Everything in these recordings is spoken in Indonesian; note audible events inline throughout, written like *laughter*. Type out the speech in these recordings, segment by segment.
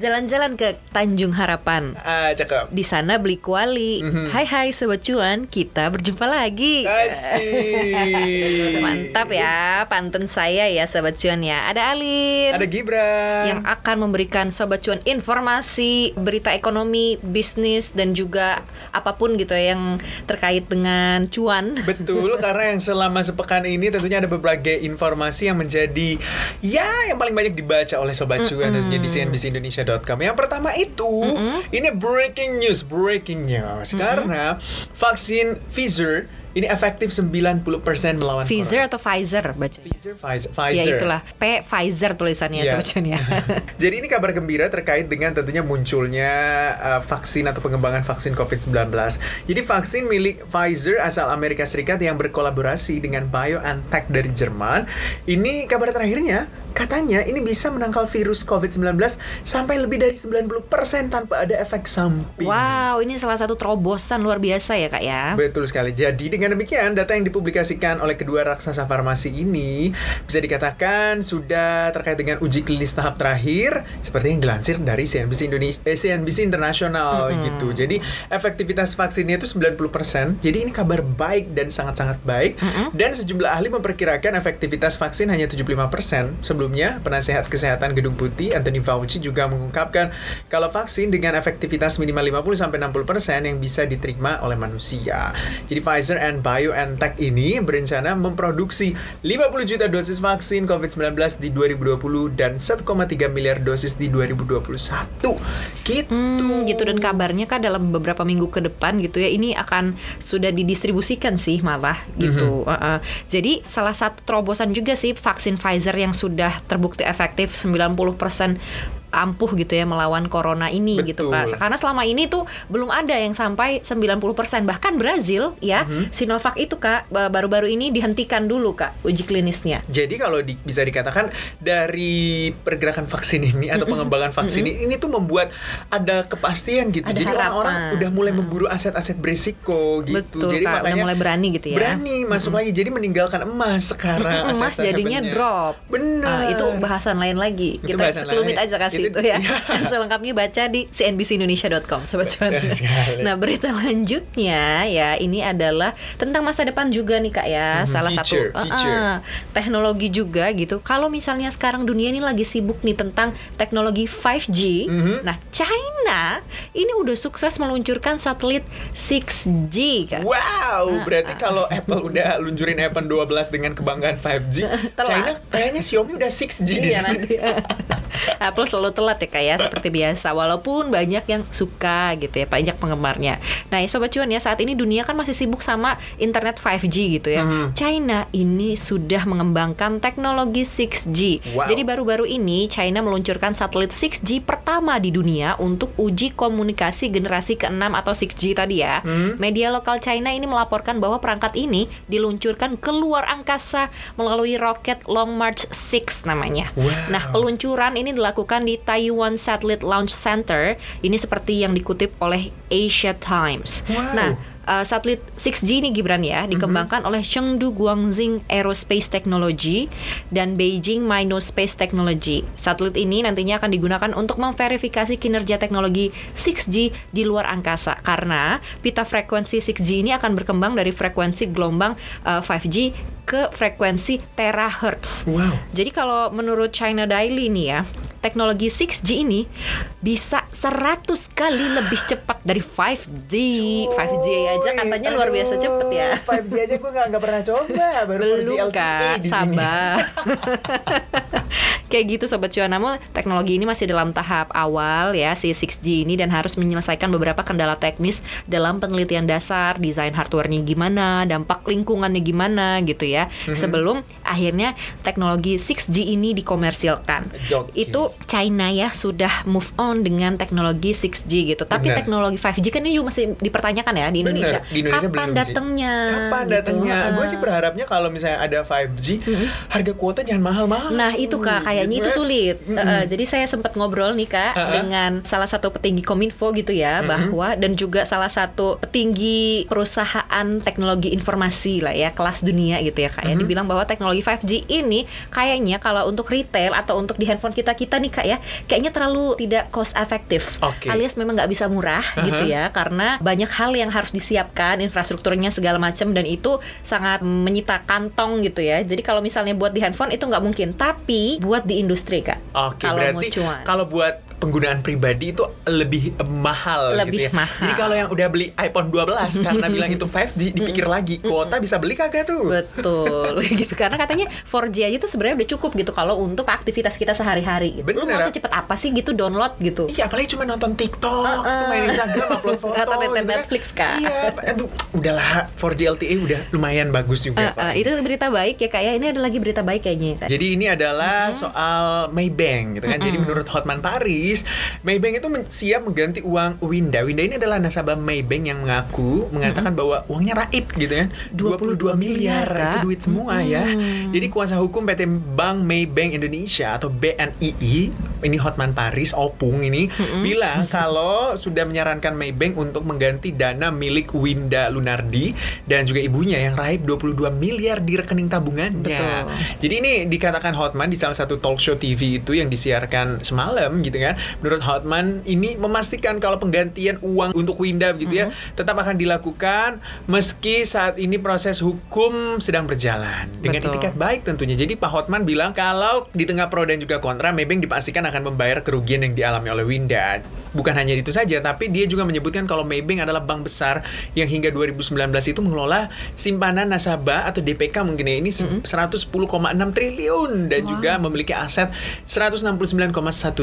Jalan-jalan ke Tanjung Harapan. Ah, cakep. Di sana beli kuali. Mhm. Hai hai sobat cuan, kita berjumpa lagi. Asik. *laughs* Mantap ya, pantun saya ya sobat cuan ya. Ada Alin. Ada Gibran. yang akan memberikan sobat cuan informasi, berita ekonomi, bisnis dan juga apa pun gitu ya yang terkait dengan cuan. Betul, *laughs* karena yang selama sepekan ini tentunya ada berbagai informasi yang menjadi ya yang paling banyak dibaca oleh sobat cuan tentunya di cnbcindonesia.com. Yang pertama itu ini breaking news, breaking news. Karena vaksin Pfizer ini efektif 90% melawan Pfizer atau Pfizer baca? Pfizer, Pfizer, Ya Pfizer. itulah P Pfizer tulisannya Iya. sobat cuan ya. *laughs* Jadi ini kabar gembira terkait dengan tentunya munculnya uh, vaksin atau pengembangan vaksin COVID-19. Jadi vaksin milik Pfizer asal Amerika Serikat yang berkolaborasi dengan BioNTech dari Jerman. Ini kabar terakhirnya katanya ini bisa menangkal virus COVID-19 sampai lebih dari 90% tanpa ada efek samping. wow, ini salah satu terobosan luar biasa ya kak ya. Betul sekali. Jadi dengan demikian data yang dipublikasikan oleh kedua raksasa farmasi ini bisa dikatakan sudah terkait dengan uji klinis tahap terakhir seperti yang dilansir dari CNBC Indonesia eh, CNBC Internasional gitu. Jadi efektivitas vaksinnya itu 90%. Jadi ini kabar baik dan sangat-sangat baik. Dan sejumlah ahli memperkirakan efektivitas vaksin hanya 75%. Sebelumnya, penasehat kesehatan Gedung Putih Anthony Fauci juga mengungkapkan kalau vaksin dengan efektivitas minimal 50 sampai 60% yang bisa diterima oleh manusia. Jadi Pfizer and BioNTech ini berencana memproduksi 50 juta dosis vaksin COVID-19 di 2020 dan 1,3 miliar dosis di 2021. Gitu. Hmm, gitu dan kabarnya kan dalam beberapa minggu ke depan gitu ya ini akan sudah didistribusikan sih malah gitu. Mhm. Uh-uh. Jadi salah satu terobosan juga sih vaksin Pfizer yang sudah terbukti efektif 90% ampuh gitu ya melawan corona ini gitu Betul. Kak. Karena selama ini tuh belum ada yang sampai 90% bahkan Brazil ya Mhm. Sinovac itu Kak ba- baru-baru ini dihentikan dulu Kak uji klinisnya. Jadi kalau di- bisa dikatakan dari pergerakan vaksin ini atau pengembangan vaksin ini, ini tuh membuat ada kepastian gitu. Ada Jadi orang-orang udah mulai memburu aset-aset berisiko gitu. Betul Jadi Kak, udah makanya mulai berani gitu ya. berani masuk lagi. Jadi meninggalkan emas sekarang. emas aset jadinya drop. Benar. Ah, itu bahasan lain lagi. Itu Kita sekelumit lain. aja kasih Itu- ya. iya. *laughs* Selengkapnya baca di cnbcindonesia.com sobat cuan. Nah, berita lanjutnya ya ini adalah tentang masa depan juga nih Kak ya. Mhm, Salah future, satu ah, future. ah, teknologi juga gitu. Kalau misalnya sekarang dunia ini lagi sibuk nih tentang teknologi 5G. Mhm. Nah, China ini udah sukses meluncurkan satelit 6G Kak. Wow, berarti kalau Apple udah luncurin iPhone 12 dengan kebanggaan 5G, *laughs* Telat. China kayaknya Xiaomi udah 6G di Iya sana. nanti *laughs* Apple selalu telat ya kayak seperti *laughs* biasa Walaupun banyak yang suka gitu ya Banyak penggemarnya Nah ya Sobat Cuan ya saat ini dunia kan masih sibuk sama internet 5G gitu ya Mhm. China ini sudah mengembangkan teknologi 6G Wow. Jadi baru-baru ini China meluncurkan satelit 6G pertama di dunia Untuk uji komunikasi generasi ke-6 atau 6G tadi ya Hmm. Media lokal China ini melaporkan bahwa perangkat ini diluncurkan keluar angkasa melalui roket Long March 6 namanya. Wow. Nah, peluncuran ini dilakukan di Taiwan Satellite Launch Center. Ini seperti yang dikutip oleh Asia Times. Wow. Nah, uh, satelit 6G ini Gibran ya dikembangkan oleh Chengdu Guangxing Aerospace Technology dan Beijing Space Technology. Satelit ini nantinya akan digunakan untuk memverifikasi kinerja teknologi 6G di luar angkasa karena pita frekuensi 6G ini akan berkembang dari frekuensi gelombang uh, 5G ke frekuensi terahertz. Wow. Jadi kalau menurut China Daily nih ya, teknologi 6G ini bisa 100 kali lebih cepat dari 5G. 5G aja katanya luar biasa cepet ya. 5G aja gue gak, nggak pernah coba, baru 4G Belum LTE kak, sabar. *laughs* Kayak gitu Sobat Cuan Namun teknologi ini masih dalam tahap awal ya Si 6G ini dan harus menyelesaikan beberapa kendala teknis Dalam penelitian dasar Desain hardware-nya gimana Dampak lingkungannya gimana gitu ya Mhm. Sebelum akhirnya teknologi 6G ini dikomersilkan Oke. Itu China ya sudah move on dengan teknologi 6G gitu Tapi Benar. teknologi 5G kan ini juga masih dipertanyakan ya di Bener, Indonesia di Indonesia Kapan belum datangnya Kapan gitu. datangnya? Gue sih berharapnya kalau misalnya ada 5G, harga kuota jangan mahal-mahal. Nah itu kak kayak Kayaknya itu sulit. Mm-mm. Uh, jadi saya sempat ngobrol nih kak Uh-uh. dengan salah satu petinggi Kominfo gitu ya bahwa dan juga salah satu petinggi perusahaan teknologi informasi lah ya kelas dunia gitu ya kak ya Mhm. dibilang bahwa teknologi 5G ini kayaknya kalau untuk retail atau untuk di handphone kita kita nih kak ya kayaknya terlalu tidak cost efektif Oke. alias memang nggak bisa murah Uh-huh. gitu ya karena banyak hal yang harus disiapkan infrastrukturnya segala macam dan itu sangat menyita kantong gitu ya jadi kalau misalnya buat di handphone itu nggak mungkin tapi buat di industri kak. Oke, kalau mau berarti cuan. kalau buat penggunaan pribadi itu lebih eh, mahal Lebih gitu ya. mahal. Jadi kalau yang udah beli iPhone 12 *laughs* karena bilang itu 5G dipikir lagi kuota bisa beli kagak tuh? Betul *laughs* gitu karena katanya 4G aja tuh sebenarnya udah cukup gitu kalau untuk aktivitas kita sehari-hari. Gitu. Lu Bener. mau secepat apa sih gitu download gitu? Iya, apalagi cuma nonton TikTok, Uh-uh. main Instagram, *laughs* upload foto, Atau nonton gitu kan. Netflix, Kak. Iya, aduh, udahlah 4G LTE udah lumayan bagus juga. Uh, uh, Pak. itu berita baik ya kayak ini ada lagi berita baik kayaknya. Kak. Jadi ini adalah soal Maybank gitu kan. Jadi menurut Hotman Paris, Maybank itu men- siap mengganti uang Winda. Winda ini adalah nasabah Maybank yang mengaku mengatakan bahwa uangnya raib gitu kan. 22 miliar, itu Kak. duit semua ya. Jadi kuasa hukum PT Bank Maybank Indonesia atau BNII, ini Hotman Paris Opung ini bilang kalau sudah menyarankan Maybank untuk mengganti dana milik Winda Lunardi dan juga ibunya yang raib 22 miliar di rekening tabungannya. Betul. Jadi ini dikatakan Hotman di salah satu talk show TV itu yang disiarkan semalam gitu kan. Menurut Hotman ini memastikan kalau penggantian uang untuk Winda gitu ya tetap akan dilakukan meski saat ini proses hukum sedang berjalan dengan Betul. itikat baik tentunya. Jadi Pak Hotman bilang kalau di tengah pro dan juga kontra Maybank dipastikan akan membayar kerugian yang dialami oleh Winda. Bukan hanya itu saja tapi dia juga menyebutkan kalau Maybank adalah bank besar yang hingga 2019 itu mengelola simpanan nasabah atau DPK mungkin ya ini se- 110,6 triliun dan juga memiliki aset 169,1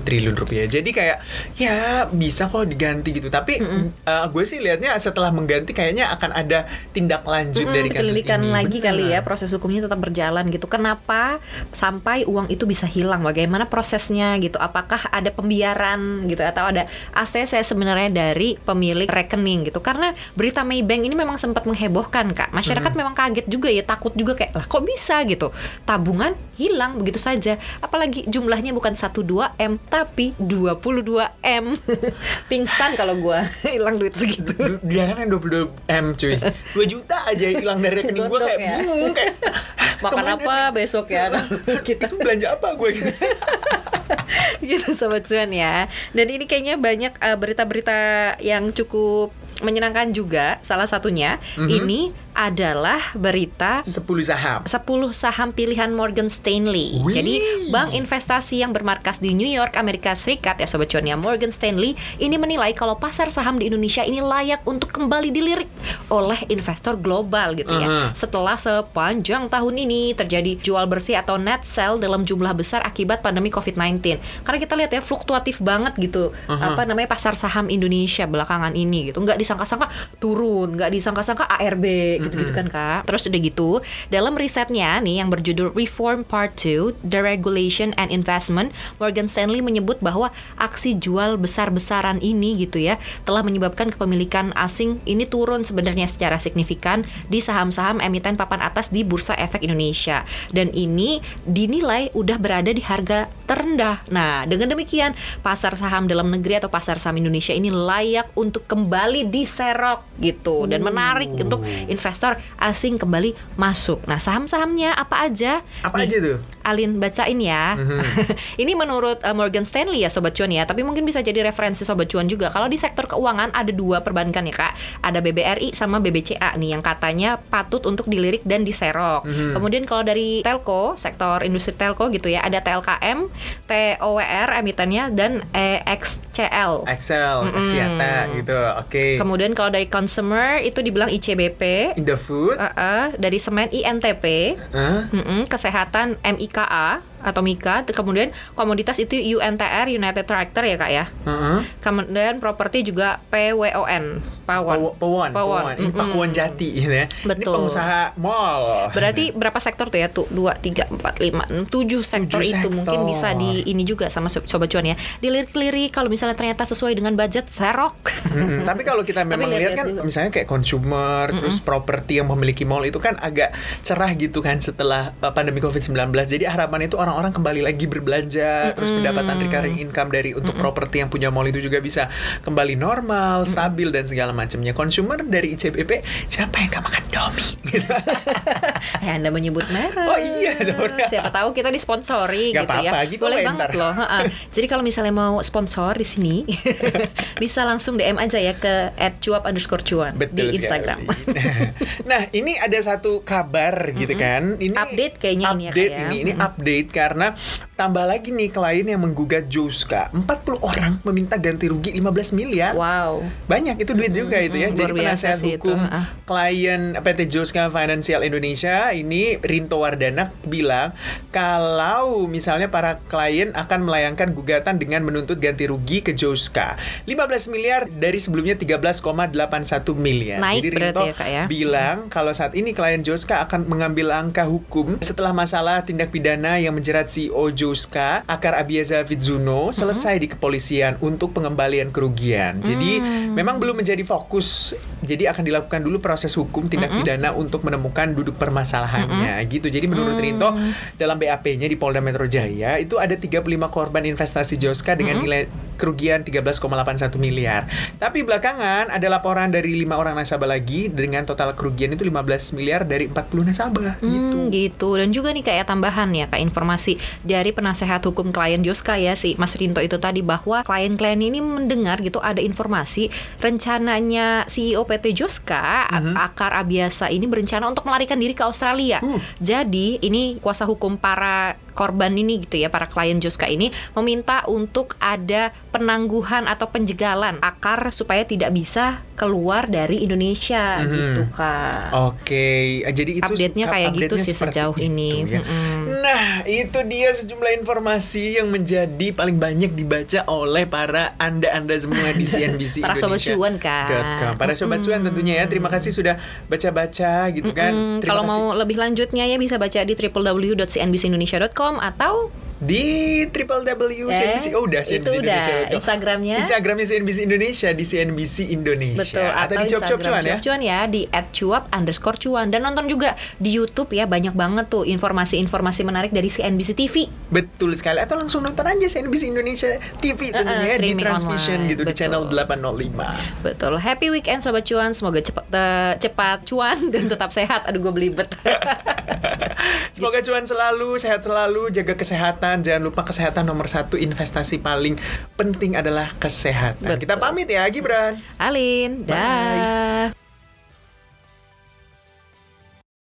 triliun rupiah. Jadi kayak ya bisa kok diganti gitu. Tapi eh, gue sih lihatnya setelah mengganti kayaknya akan ada tindak lanjut Mm-mm, dari kasus ini. lagi Benar. kali ya proses hukumnya tetap berjalan gitu. Kenapa sampai uang itu bisa hilang? Bagaimana prosesnya gitu? Apakah ada pembiaran gitu atau ada ACC sebenarnya dari pemilik rekening gitu? Karena berita Maybank ini memang sempat menghebohkan kak. Masyarakat memang kaget juga ya, takut juga kayak lah kok bisa gitu? Tabungan hilang begitu saja. Apalagi jumlahnya bukan 1-2 m tapi 22 m. *laughs* Pingsan kalau gua *laughs* hilang duit segitu. Dia kan yang 22 M cuy 2 juta aja hilang dari rekening gue Gondok kayak ya. bingung kayak Makan apa besok ya *laughs* kita Itu belanja apa gue gitu *laughs* gitu sobat cuan ya. Dan ini kayaknya banyak eh, berita-berita yang cukup menyenangkan juga. Salah satunya Mhm. ini adalah berita 10 saham 10 saham pilihan Morgan Stanley. Wih. Jadi bank investasi yang bermarkas di New York, Amerika Serikat ya sobat cuan ya Morgan Stanley ini menilai kalau pasar saham di Indonesia ini layak untuk kembali dilirik oleh investor global gitu ya. Aha. Setelah sepanjang tahun ini terjadi jual bersih atau net sell dalam jumlah besar akibat pandemi COVID-19. Karena kita lihat ya fluktuatif banget gitu Aha. apa namanya pasar saham Indonesia belakangan ini gitu. Nggak disangka-sangka turun, nggak disangka-sangka ARB gitu-gitu kan Kak. Terus udah gitu, dalam risetnya nih yang berjudul Reform Part 2, Deregulation and Investment, Morgan Stanley menyebut bahwa aksi jual besar-besaran ini gitu ya telah menyebabkan kepemilikan asing ini turun sebenarnya secara signifikan di saham-saham emiten papan atas di Bursa Efek Indonesia. Dan ini dinilai udah berada di harga terendah. Nah, dengan demikian pasar saham dalam negeri atau pasar saham Indonesia ini layak untuk kembali diserok gitu dan menarik untuk investor asing kembali masuk. Nah, saham-sahamnya apa aja? Apa Nih, aja tuh? Alin bacain ya. *laughs* ini menurut uh, Morgan Stanley ya Sobat Cuan ya, tapi mungkin bisa jadi referensi Sobat Cuan juga. Kalau di sektor keuangan ada dua perbankan ya Kak. Ada BBRI sama BBCA nih yang katanya patut untuk dilirik dan diserok. Kemudian kalau dari telco, sektor industri telco gitu ya, ada TLKM, TOWR emitennya dan EXCL. Excel, Axiata gitu Oke Kemudian kalau dari consumer itu dibilang ICBP, Indofood uh, uh, dari semen INTP, Hah? Mm-mm, kesehatan MIKA atau MIKA, kemudian komoditas itu UNTR United Tractor ya kak ya. Heeh. Kemudian properti juga PWON, Pawon. Paw- Pawon, Pawon. Pawon. Ini. Pakuan Jati gitu ya. Ini Betul. pengusaha mall. Berarti berapa sektor tuh ya? Tuh, 2, 3, 4, 5, 6, 7 sektor Tujuh itu mungkin bisa di ini juga sama sob- sobat cuan ya. Dilirik-lirik kalau misalnya ternyata sesuai dengan budget serok. Tapi kalau kita memang lihat kan misalnya kayak consumer terus properti yang memiliki mall itu kan agak cerah gitu kan setelah uh, pandemi Covid-19. Jadi harapan itu orang-orang orang-orang kembali lagi berbelanja, terus pendapatan recurring income dari untuk properti yang punya mall itu juga bisa kembali normal, stabil dan segala macamnya. Consumer dari ICBP siapa yang gak makan Domi? Gitu. *laughs* Eh, Anda menyebut merek. Oh iya, sorry. Siapa tahu kita disponsori Gak gitu ya. apa-apa, gitu Boleh banget ntar. loh. Jadi kalau misalnya mau sponsor di sini, *laughs* bisa langsung DM aja ya ke @cuap underscore cuan di Betul Instagram. *laughs* nah, ini ada satu kabar gitu kan. Ini Update kayaknya ini ya, update Kak, ya. ini, ini update karena tambah lagi nih klien yang menggugat Joska. 40 orang meminta ganti rugi 15 miliar. Wow. Banyak itu duit juga itu ya. mm, Jadi penasehat itu, hukum ah. klien PT Joska Financial Indonesia ini Rinto Wardana bilang kalau misalnya para klien akan melayangkan gugatan dengan menuntut ganti rugi ke Joska 15 miliar dari sebelumnya 13,81 miliar. Naik Jadi Rinto ya, Kak, ya? bilang kalau saat ini klien Joska akan mengambil langkah hukum setelah masalah tindak pidana yang menjerat CEO Joska Akar Abiyaza Fitzuno Mm-hmm. selesai di kepolisian untuk pengembalian kerugian. Jadi Mm. memang belum menjadi fokus. Jadi akan dilakukan dulu proses hukum tindak Mm-hmm. pidana untuk menemukan duduk permasalahannya gitu. Jadi menurut Mm. Rinto dalam BAP-nya di Polda Metro Jaya itu ada 35 korban investasi Joska dengan Mm-hmm. nilai kerugian 13,81 miliar. Tapi belakangan ada laporan dari lima orang nasabah lagi dengan total kerugian itu 15 miliar dari 40 nasabah gitu. Hmm, gitu. Dan juga nih kayak tambahan ya, kayak informasi dari penasehat hukum klien Joska ya si Mas Rinto itu tadi bahwa klien-klien ini mendengar gitu ada informasi rencananya CEO PT Joska Mhm. Akar Abiasa ini berencana untuk melarikan diri ke Australia. Uh. Jadi ini kuasa hukum para korban ini gitu ya para klien Joska ini meminta untuk ada penangguhan atau penjegalan akar supaya tidak bisa keluar dari Indonesia Mhm. gitu kak. Oke, jadi itu Update-nya kayak gitu sih sejauh itu ini. ya. Mm-mm. Nah, itu dia sejumlah informasi yang menjadi paling banyak dibaca oleh para anda-anda semua di *laughs* CNBC Para sobat cuan, kan. Para sobat cuan tentunya ya. Terima kasih sudah baca-baca gitu kan. Mm, Terima kalau kasih. mau lebih lanjutnya ya bisa baca di www.cnbcindonesia.com atau di www Eh, CNBC oh udah itu CNBC udah. Indonesia Instagramnya? Instagramnya CNBC Indonesia di CNBC Indonesia betul atau di cuap-cuap cuan ya Cuap Cuan ya di @cuap underscore cuan dan nonton juga di YouTube ya banyak banget tuh informasi-informasi menarik dari CNBC TV. Betul sekali atau langsung nonton aja CNBC Indonesia TV tentunya ya, di streaming transmission online. gitu di Betul. channel 805. Betul. Happy weekend sobat cuan. Semoga cepat eh, cepat cuan *laughs* dan tetap sehat. Aduh gue belibet. *laughs* Semoga cuan selalu, sehat selalu, jaga kesehatan. Jangan lupa kesehatan nomor satu, investasi paling penting adalah kesehatan. Betul. Kita pamit ya, Gibran. Alin, Bye. dah.